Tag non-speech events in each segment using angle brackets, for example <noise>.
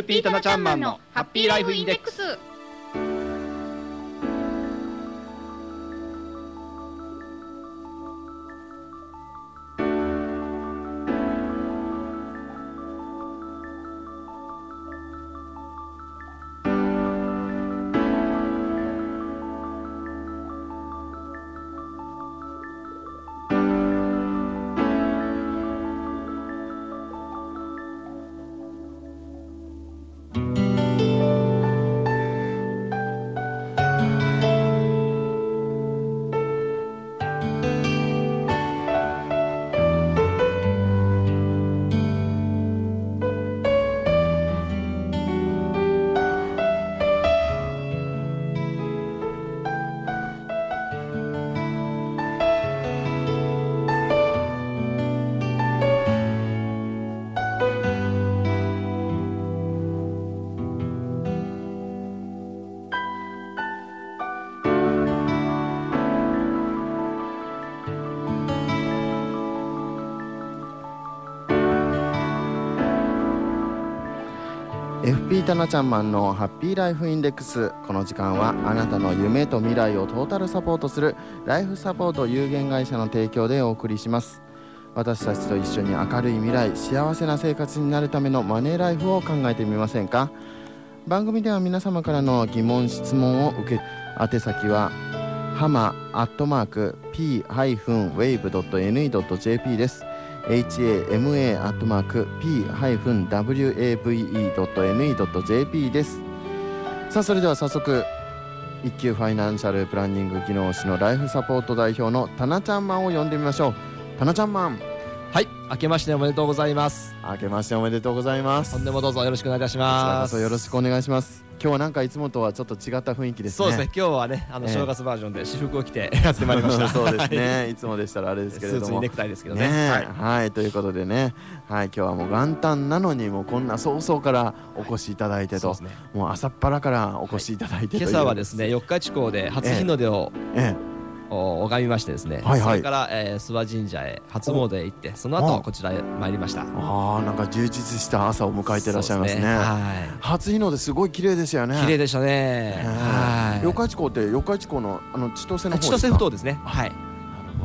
ッピータナちゃんマンのハッピーライフインデックス。タナちゃんマンのハッピーライフインデックスこの時間はあなたの夢と未来をトータルサポートするライフサポート有限会社の提供でお送りします。私たちと一緒に明るい未来幸せな生活になるためのマネーライフを考えてみませんか？番組では皆様からの疑問質問を受け宛先はハマアットマーク p-wave.ne.jp です。hama.p-wave.ne.jp です。さあそれでは早速一級ファイナンシャルプランニング技能士のライフサポート代表のタナちゃんマンを呼んでみましょう。タナちゃんマン。はい明けましておめでとうございます。明けましておめでとうございます。本年もどうぞよろしくお願いいたします。よろしくお願いします今日はなんかいつもとはちょっと違った雰囲気ですね。そうですね。今日はねあの正月バージョンで私服を着て <laughs> やってまいりました。そうですね。い。つもでしたらあれですけれども。スーツにネクタイですけどね。はい、はい、ということでね。はい。今日はもう元旦なのにもうこんな早々からお越しいただいてと、はいね、もう朝っぱらからお越しいただいて、はい、今朝はですね四日地港で初日の出を、ええ拝みましてですね、はいはい、それから、えー、諏訪神社へ初詣へ行ってその後こちらへ参りました。ああなんか充実した朝を迎えていらっしゃいますね、ね、はい、初日の出すごい綺麗でしたよね。綺麗でしたね。はい。四日市港って四日市港のあの千歳の千歳ふ頭ですね。はい、ね、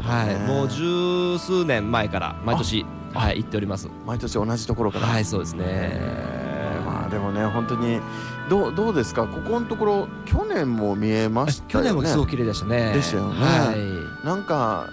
はい。もう十数年前から毎年はい行っております。毎年同じところから。はいそうですね。まあでもね本当にどうどうですか？ここのところ去年も見えましたよね。去年もすごく綺麗でしたね。でしたよね、はい、なんか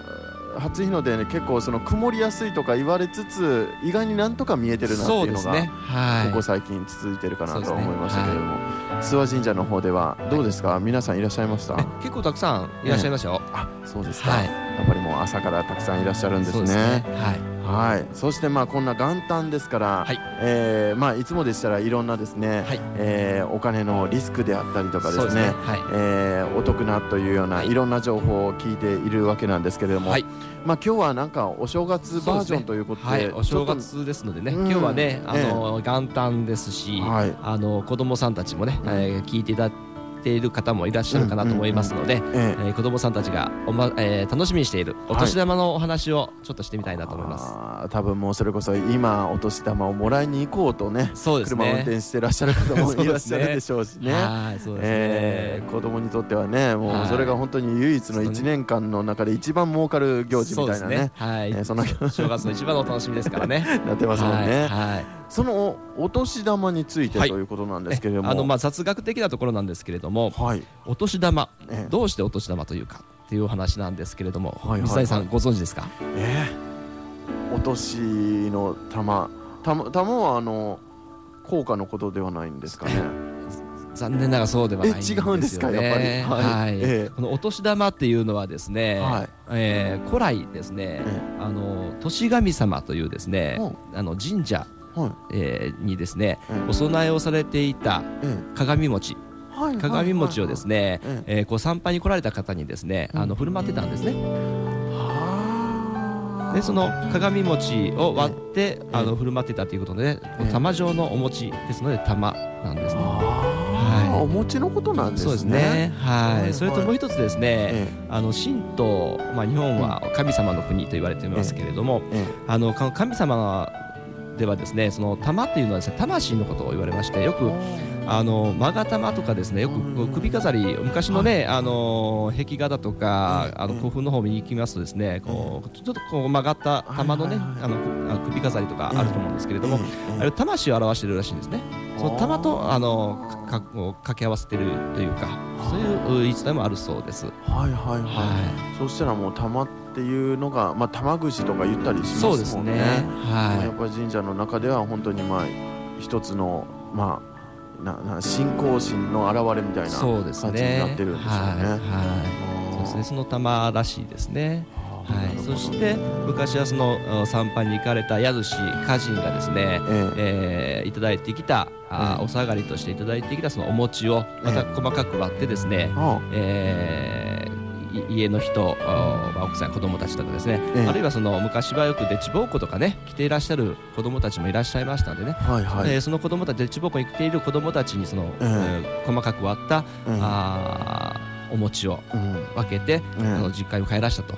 初日の出ね結構その曇りやすいとか言われつつ意外になんとか見えてるなっていうのが、ね。はい、ここ最近続いてるかなと思いましたけれども、ねはい、諏訪神社の方ではどうですか、皆さんいらっしゃいました？結構たくさんいらっしゃいましたよ、あそうですか、やっぱりもう朝からたくさんいらっしゃるんですね。はいはい、そしてまあこんな元旦ですから、はい。えーまあ、いつもでしたらいろんなですね、はい。えー、お金のリスクであったりとかですねすね、はい。えー、お得なというようない。ろんな情報を聞いているわけなんですけれども、はい。まあ、今日はなんかお正月バージョンということで、ねはい、お正月ですのでね、今日はねあの、元旦ですし、はい、あの子供さんたちもね、えー、聞いていただている方もいらっしゃるかなと思いますので、えー、子どもさんたちがお、まえー、楽しみにしているお年玉のお話をちょっとしてみたいなと思います、はい、多分もうそれこそ今お年玉をもらいに行こうとねそうですね。車を運転してらっしゃる方もいらっしゃるでしょうしね。はいそうですね、えー、子供にとってはねもうそれが本当に唯一の1年間の中で一番儲かる行事みたいなね。ね、はい、えー、その正月の一番のお楽しみですからね。<laughs> なってますもんね、はい、はいそのお年玉についてということなんですけれども、あのまあ雑学的なところなんですけれども、はい、お年玉、えどうしてお年玉というかっていうお話なんですけれども、はい水谷さんご存知ですか？えー、お年の玉、玉玉はあの効果のことではないんですかね。残念ながらそうではないんですよ、ね、違うんですか？やっぱり、はい、はい。えー、このお年玉っていうのはですね、はい、えー、古来ですね、えー、あの年神様というですね、あの神社はい、えー、にですね、お供えをされていた鏡餅、鏡餅をですね、えー、こう参拝に来られた方にですね、あの振る舞ってたんですね。でその鏡餅を割って、あの振る舞ってたということで、玉状のお餅ですので玉なんですね。はい、お餅のことなんですね。そうですね。はい。それともう一つですね、あの神道、まあ日本は神様の国と言われていますけれども、あの神様ではですねその玉っていうのはですね魂のことを言われましてよくあの勾玉とかですねよく首飾り昔のねあの壁画だとかあの古墳の方見に行きますとですねこうちょっとこう曲がった玉のねあの首飾りとかあると思うんですけれどもあれ魂を表しているらしいんですね。その玉とあのか掛け合わせてるというかそういう言い伝えもあるそうです。はいはいはい。はい、そしたらもう玉っていうのがまあ玉串とか言ったりしますもんね。ねはい。やっぱり神社の中では本当にまあ一つのまあなな信仰心の表れみたいな感じになってるんですよね。そうですね。その玉らしいですね。はい、そして昔はその参拝に行かれた宿主歌人がですね、えええー、いただいてきたあ、お下がりとしていただいてきたそのお餅をまた細かく割ってですね、ええー家の人、奥さん子供たちとかですね、ええ、あるいはその昔はよくデッチ奉公とかね来ていらっしゃる子供たちもいらっしゃいましたんでね、はいはい、えー、その子供たちデッチ奉公に来ている子供たちにその、えー、細かく割った、えー、あお餅を分けて、うん、あの実家に帰らしたと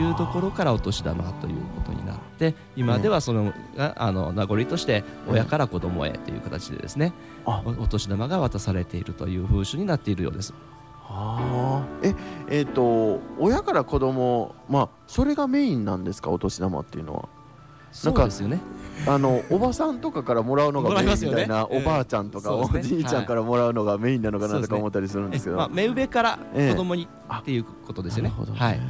いうところからお年玉ということになって今ではそのあの名残として親から子供へという形でですねお年玉が渡されているという風習になっているようです。あええーと、親から子供まあそれがメインなんですか？お年玉っていうのは。なんかですよね。あのおばさんとかからもらうのがメインみたいな、ね、おばあちゃんとか、おじいちゃんからもらうのがメインなのかなとか思ったりするんですけど、ね、まあ、目上から子供に、っていうことですよね。ね。はい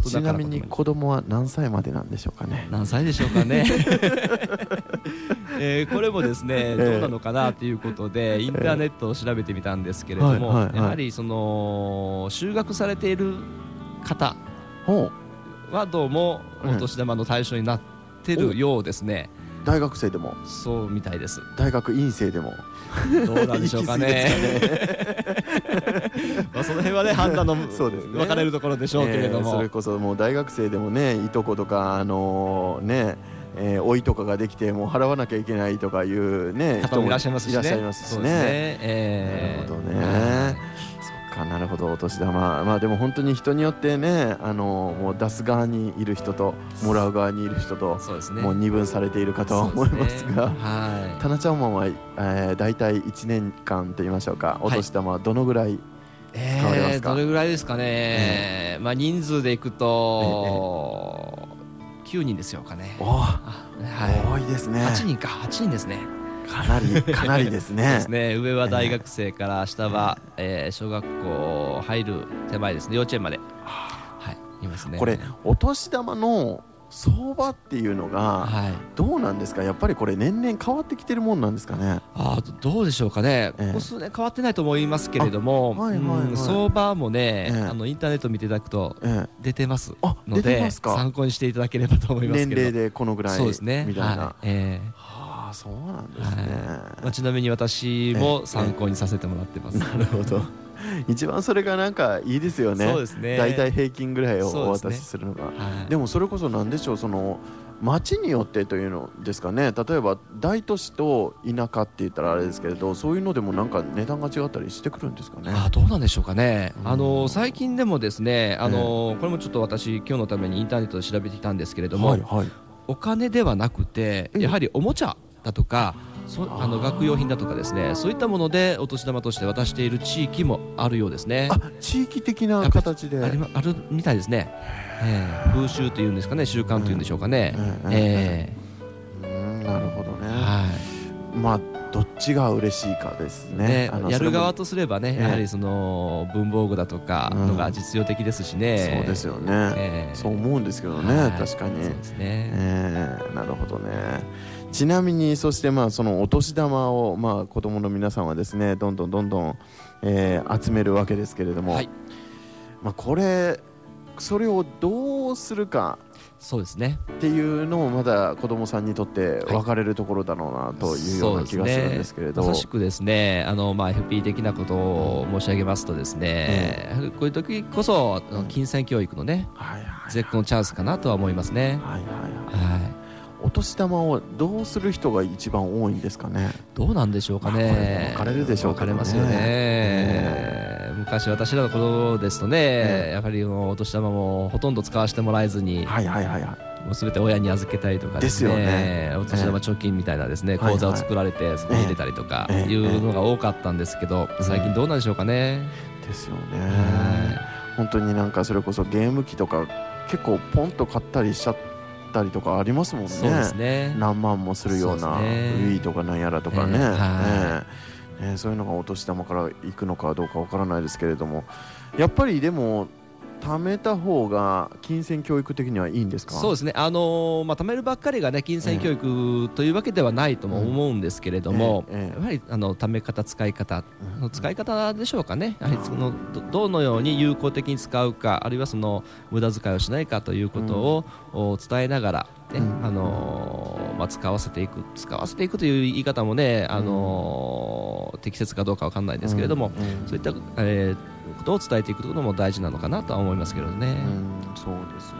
ちなみに子供は何歳までなんでしょうかね。何歳でしょうかね。<laughs> えー、これもですねどうなのかなということでインターネットを調べてみたんですけれども、やはりその就学されている方はどうもお年玉の対象になってるようですね。大学生でも？そうみたいです。大学院生でも？どうなんでしょうかね <laughs> <laughs> まあその辺はね判断の <laughs> そうです、ね、分かれるところでしょうけれども、えー、それこそもう大学生でもねいとことかあのー、ねえー、老いとかができてもう払わなきゃいけないとかいうね人もいらっしゃいますしね。いらっしゃいますしね。ね。えー、なるほどね。かなるほどお年玉。まあでも本当に人によってねあのもう出す側にいる人ともらう側にいる人とそうです、ね、もう二分されているかとは思いますが、ね、はい、タナちゃんマンは、えー、大体1年間と言いましょうか。お年玉はどのぐらい使われますか、えー、どれぐらいですかね、えー、まあ人数でいくと、えー、9人ですよかね。はい、多いですね。8人か。8人ですね。かなりかなりですね。<laughs> ですね。上は大学生から下は、えー、小学校入る手前ですね。幼稚園まで。はい。いますね。これお年玉の相場っていうのがどうなんですか、やっぱりこれ年々変わってきてるもんなんですかね？あどうでしょうかね、ここ数年変わってないと思いますけれども、はいはいはい、相場もね、えー、あのインターネット見ていただくと出てますので、参考にしていただければと思います年齢でこのぐらいそうですね。みたいな、はい、えーそうなんですね、はい、まあ、ちなみに私も参考にさせてもらってます、なるほど <laughs> 一番それがなんかいいですよね。そうですね。大体平均ぐらいをお渡しするのが。で、ね。はい、でもそれこそなんでしょうその町によってというのですかね。例えば大都市と田舎って言ったらあれですけれどそういうのでもなんか値段が違ったりしてくるんですかね。あどうなんでしょうかね、うん、あの最近でもですねあの、これもちょっと私今日のためにインターネットで調べてきたんですけれども、はいはい、お金ではなくてやはりおもちゃだとかそあの学用品だとかですねそういったものでお年玉として渡している地域もあるようですね。地域的な形で。ありあるみたいですね、えー、風習というんですかね習慣というんでしょうかね、えー、なるほどね、はい、まあどっちが嬉しいかですね、ね、やる側とすればね、やはりその文房具だとかのが実用的ですしね、うん、そうですよね、えー、そう思うんですけどね、はい、確かに。そうですね、えー、なるほどね。ちなみにそしてまあそのお年玉をまあ子供の皆さんはですねどんどんどんどん、えー、集めるわけですけれども、はい、まあこれそれをどうするかそうですね。っていうのもまだ子供さんにとって分かれるところだろうなというような気がするんですけれど、ね、まさしくですね。あの、まあ、FP 的なことを申し上げますとですね、うん、こういう時こそ金銭教育のね、うん、絶好のチャンスかなとは思いますね。はいはいはい、はいお年玉をどうする人が一番多いんですかね。どうなんでしょうかね。分かれるでしょうか、ね、分かれますよね、えー、昔私らの頃ですとね、えー、やはりお年玉もほとんど使わせてもらえずに、はいはいはいはい。もうすべて親に預けたりとかですね。お年玉貯金みたいなですね、口座を作られてそこに入れたりとかいうのが多かったんですけど、最近どうなんでしょうかね。ですよね。本当になんかそれこそゲーム機とか結構ポンと買ったりしちゃったりとかありますもんね。そうですね。何万もするような Wii とかなんやらとかね。えーはいえー、そういうのがお年玉からいくのかどうかわからないですけれどもやっぱりでも貯めた方が金銭教育的にはいいんですか？そうですね、あのー、まあ、貯めるばっかりが、ね、金銭教育というわけではないとも思うんですけれども、ええやはりあの貯め方、使い方、うん、使い方でしょうかね、やはりそのどのように有効的に使うか、あるいはその無駄遣いをしないかということを、伝えながら、ね、あのー、まあ、使わせていく使わせていくという言い方もね、あのー、適切かどうかわかんないですけれども、そういった、えー、ことを伝えていくことも大事なのかなとは思いますけどね。そうですね、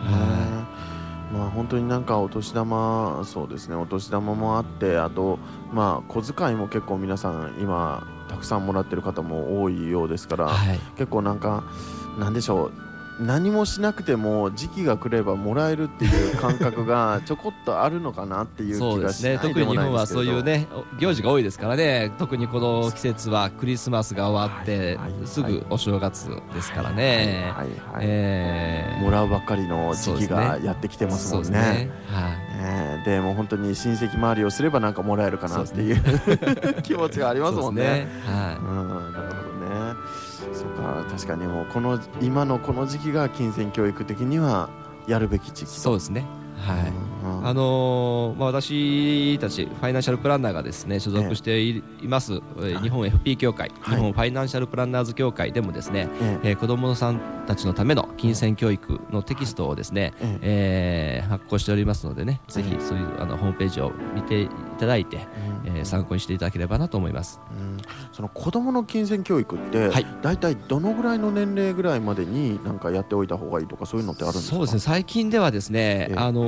まあ、本当になんかお年玉そうですねお年玉もあってあと、まあ、小遣いも結構皆さん今たくさんもらってる方も多いようですから、はい、結構なんかなんでしょう何もしなくても時期が来ればもらえるっていう感覚がちょこっとあるのかなっていう気がしないね、特に日本はそういうね行事が多いですからね。特にこの季節はクリスマスが終わって、すぐお正月ですからね、もらうばっかりの時期がやってきてますもんね。ね。はい。も本当に親戚周りをすればなんかもらえるかなっていう、ね、<laughs> 気持ちがありますもんね。あ、確かにもうこの今のこの時期が金銭教育的にはやるべき時期そうですね。はい、あのー、まあ、私たちファイナンシャルプランナーがですね所属しています、ええ、日本 FP 協会、はい、日本ファイナンシャルプランナーズ協会でもですね、ええ。ー、子どもさんたちのための金銭教育のテキストをですね、ええ。ー、発行しておりますのでね、ぜひそういうあのホームページを見ていただいて、えー、参考にしていただければなと思います、うん、その子どもの金銭教育って、はい、大体どのぐらいの年齢ぐらいまでになんかやっておいた方がいいとかそういうのってあるんですか？そうですね。最近ではですね、あの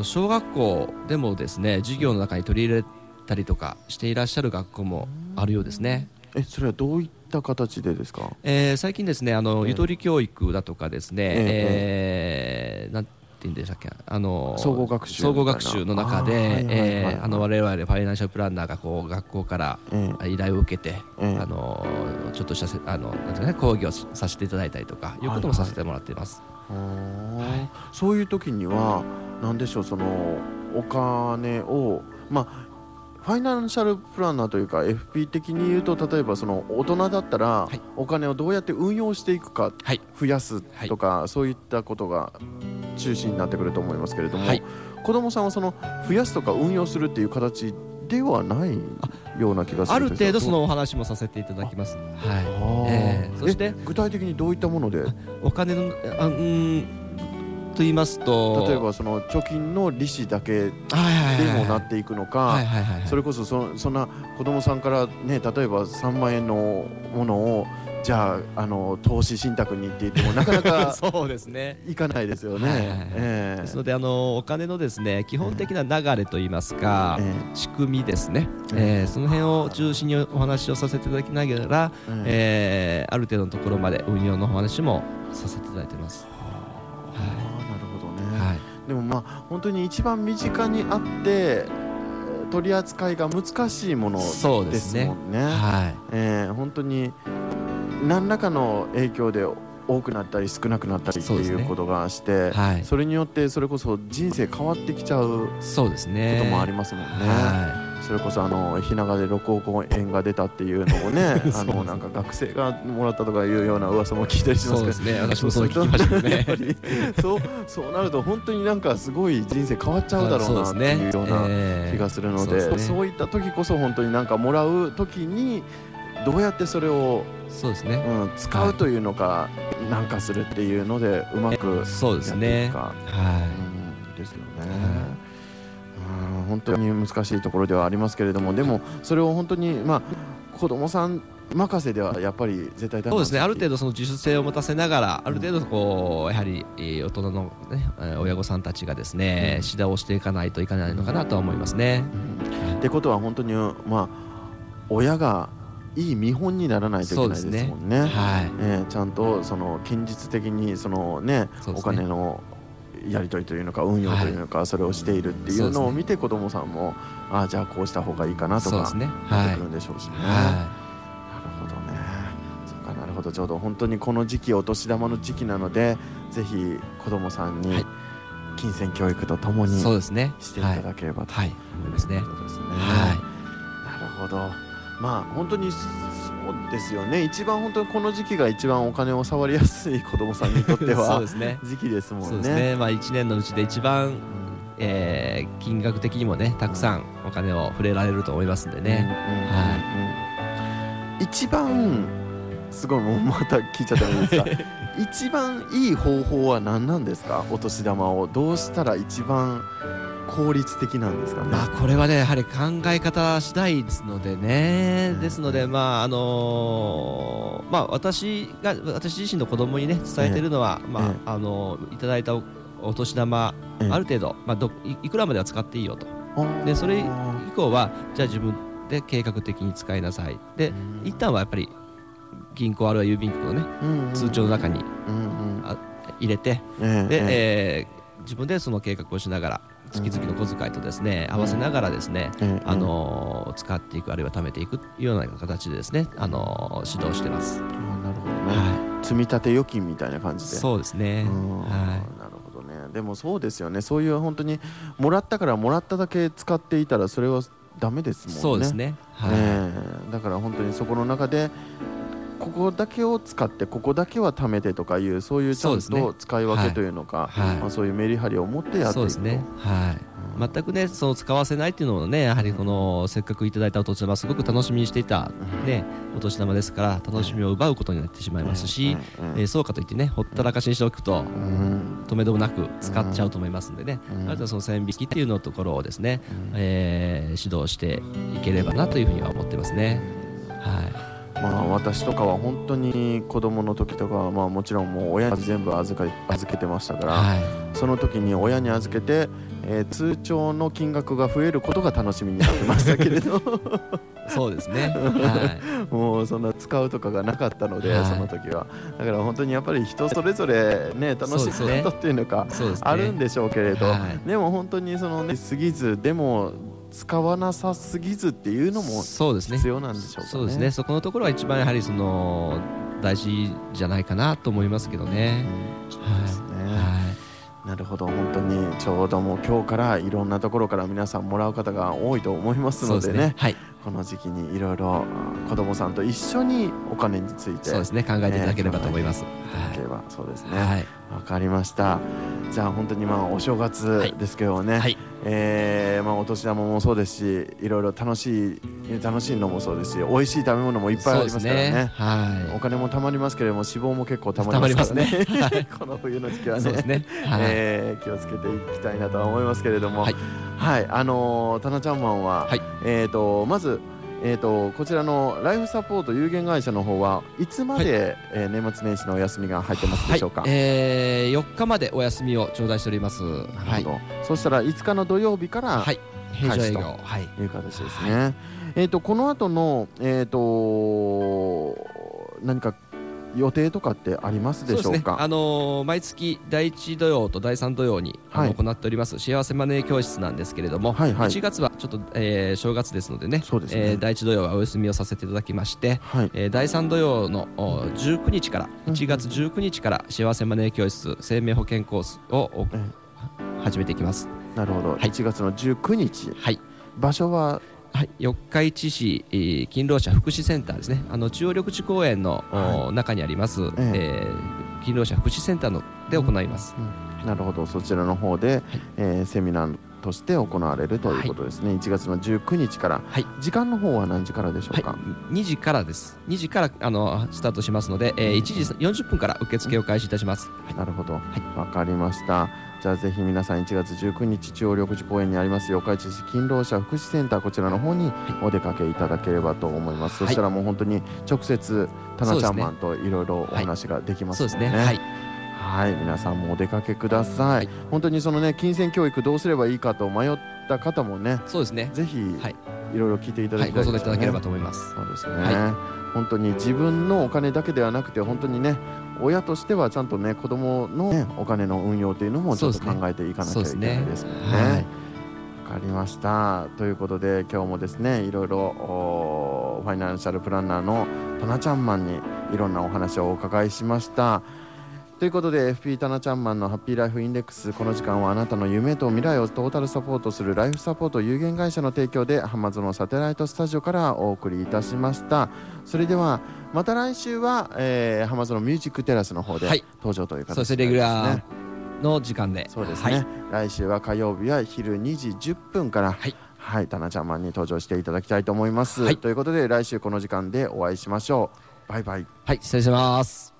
ー、小学校でもですね授業の中に取り入れたりとかしていらっしゃる学校もあるようですね。えそれはどういった形でですか、えー、最近ですねあの、ゆとり教育だとかですね、えー、えー、なんていうんでしたっけ？あの総合学習総合学習の中でえあの我々ファイナンシャルプランナーがこう学校から依頼を受けて、あのちょっとしたあのなんていうね講義をさせていただいたりとかいうこともさせてもらっています。はい、そういう時には何でしょうそのお金をまあファイナンシャルプランナーというか FP 的に言うと例えばその大人だったらお金をどうやって運用していくか、増やすとか、そういったことが中心になってくると思いますけれども、はい、子どもさんはその増やすとか運用するっていう形ではないような気がするある程度そのお話もさせていただきます。はい。えー、そして具体的にどういったもので？お金のあうんと言いますと例えばその貯金の利子だけでもなっていくのかそれこそそそんな子供さんからね例えば3万円のものをじゃああの投資信託にって言ってもなかなか <laughs> そうですね。いかないですよね。ですのであのお金のですね基本的な流れといいますか、えー、仕組みですね、えー、その辺を中心にお話をさせていただきながら、えー、ある程度のところまで運用のお話もさせていただいてます。はい、なるほどね、はい、でもまあ本当に一番身近にあって取り扱いが難しいものですもんね。ね。はい。えー、本当に何らかの影響で多くなったり少なくなったりっていうことがして、ねはい、それによってそれこそ人生変わってきちゃうそうですね。こともありますもんね。はい、それこそあの日永で六億円が出たっていうのをね <laughs> あのなんか学生がもらったとかいうような噂も聞いたりしますけどそうですね。私もそう聞きましたね。<laughs> そうそうなると本当になんかすごい人生変わっちゃうだろうなっていうような気がするのでそう、ね。そういった時こそ本当になんかもらう時にどうやってそれをそうですね、うん、使うというのか、なんかするっていうのでうまくそうですね。はい、うん、ですよね、うん、本当に難しいところではありますけれどもでもそれを本当にまあ子供さん任せではやっぱり絶対そうですね。ある程度その自主性を持たせながらある程度こうやはり大人の、ね、親御さんたちがですね、指導をしていかないといけないのかなとは思いますね。ってことは本当にまあ親がいい見本にならないといけないですもんね。ね。はい、えー、ちゃんとその堅実的にそのね、ね、お金のやり取りというのか運用というのか、それをしているっていうのを見て子どもさんもああじゃあこうした方がいいかなとかなってくるんでしょうしね。なるほどね。そうかなるほど。ちょうど本当にこの時期お年玉の時期なのでぜひ子どもさんに金銭教育とともにしていただければと思い。ますね。はい、なるほどまあ本当にそうですよね。一番本当にこの時期が一番お金を触りやすい子どもさんにとっては <laughs> そうです、ね、時期ですもんね。ね。まあ、1年のうちで一番、うん、えー、金額的にもねたくさんお金を触れられると思いますんでね。一番すごいもうまた聞いちゃったんですか。<laughs> 一番いい方法は何なんですか？お年玉を。どうしたら一番効率的なんですかね、まあ、これはねやはり考え方次第ですのでね、ですので、まああのー、まあ、私が私自身の子供にね伝えているのは、まああのー、いただいたお年玉、ある程度、まあ、どいくらまでは使っていいよと。でそれ以降はじゃあ自分で計画的に使いなさい。で一旦はやっぱり銀行あるいは郵便局のね、通帳の中に、入れて、で、えー、自分でその計画をしながら月々の小遣いとですね、合わせながらですね、あの使っていくあるいは貯めていくような形でですね、あの指導してます。なるほどね、はい、積み立て預金みたいな感じで。そうですね。はい。なるほどね。でもそうですよね。そういう本当にもらったからもらっただけ使っていたらそれはダメですもんね。そうですね。はい、えー、だから本当にそこの中でここだけを使ってここだけは貯めてとかいうそういうちゃんと使い分けというのかそう、ね。はい、まあ、そういうメリハリを持ってやっていくと。ねはいうん、全くね。その使わせないっていうのもねやはりこのせっかくいただいたお年玉すごく楽しみにしていた、ね、お年玉ですから楽しみを奪うことになってしまいますし、えー、そうかといってねほったらかしにしておくと、止めどもなく使っちゃうと思いますんでね、あとはその線引きっていうのところをですね、えー、指導していければなというふうには思ってますね。はいまあ、私とかは本当に子供の時とかは、まあ、もちろんもう親に全部預か預けてましたから、はい、その時に親に預けて、えー、通帳の金額が増えることが楽しみになってましたけれど。<laughs> そうですね、はい、<laughs> もうそんな使うとかがなかったので、はい、その時は。だから本当にやっぱり人それぞれね楽しみ方っていうのかあるんでしょうけれど、ね、でも本当にそのね過ぎずでも使わなさすぎずっていうのも必要なんでしょうか、ね、そうですね。そこのところは一番やはりその大事じゃないかなと思いますけどね。うん、そうですね、はい。なるほど。本当にちょうどもう今日からいろんなところから皆さんもらう方が多いと思いますのでね、ね、はい、この時期にいろいろ子どもさんと一緒にお金について。そうですね。考えていただければと思います。えー、はい、そうですね。はい、わかりました。じゃあ本当にまあお正月ですけどね、はい、えー、まあお年玉もそうですし、いろいろ楽しい楽しいのもそうですし、美味しい食べ物もいっぱいありますからね。ね。はい。お金も貯まりますけれども脂肪も結構貯まりますね。ね <laughs> この冬の時期はね、ね。はい、えー、気をつけていきたいなとは思いますけれども、はい、はい、あのー、タナちゃんマンは、はい、えっ、ー、とまずえーと、こちらのライフサポート有限会社の方はいつまで、はい、えー、年末年始のお休みが入ってますでしょうか、はい、えー、4日までお休みを頂戴しております。なるほど、はい、そしたら5日の土曜日から平常営業。はい、いう形ですね、はい、えーと、この後のえっ、ー、と何か予定とかってありますでしょうか、ね、あのー、毎月第1土曜と第3土曜に、はい、行っております。幸せマネー教室なんですけれども、はいはい、1月はちょっと、えー、正月ですのでねそうですね、えー、第1土曜はお休みをさせていただきまして、はい、えー、第3土曜の19日から1月19日から幸せマネー教室生命保険コースを、始めていきます。なるほど、はい、1月の19日、はい、場所ははい、四日市市、えー、勤労者福祉センターですね。あの中央緑地公園の、はい、中にあります、ええ。ー、勤労者福祉センターので行います、うん。うん、なるほど。そちらの方で、はい、えー、セミナーとして行われるということですね、はい、1月の19日から、はい、時間の方は何時からでしょうか、はい、2時からです。2時からあのスタートしますので、えー、1時40分から受付を開始いたします、はい、なるほど。わ、はい、かりましたじゃあぜひ皆さん1月19日中央緑地公園にあります四日市市勤労者福祉センターこちらの方にお出かけいただければと思います、はい、そしたらもう本当に直接タナちゃんマンといろいろお話ができますのでね、はい、はい、皆さんもお出かけください、はい、本当にそのね金銭教育どうすればいいかと迷った方もねそうですね。ぜひ、はい、いろいろ聞いていただきたい、ね、ご相談いただければと思います。そうですね、本当に自分のお金だけではなくて本当にね親としてはちゃんとね子供の、ね、お金の運用というのもちょっと考えていかなきゃいけないですもんね。わ、ね、かりましたということで今日もですねいろいろファイナンシャルプランナーのタナちゃんマンにいろんなお話をお伺いしました。ということで FP タナちゃんマンのハッピーライフインデックスこの時間はあなたの夢と未来をトータルサポートするライフサポート有限会社の提供で浜園サテライトスタジオからお送りいたしました。それではまた来週は、えー、浜園ミュージックテラスの方で登場という形で、ね、そしてレギュラーの時間で。そうですね、はい、来週は火曜日は昼2時10分からはい。はい、タナちゃんマンに登場していただきたいと思います、はい、ということで来週この時間でお会いしましょう。バイバイ。はい失礼します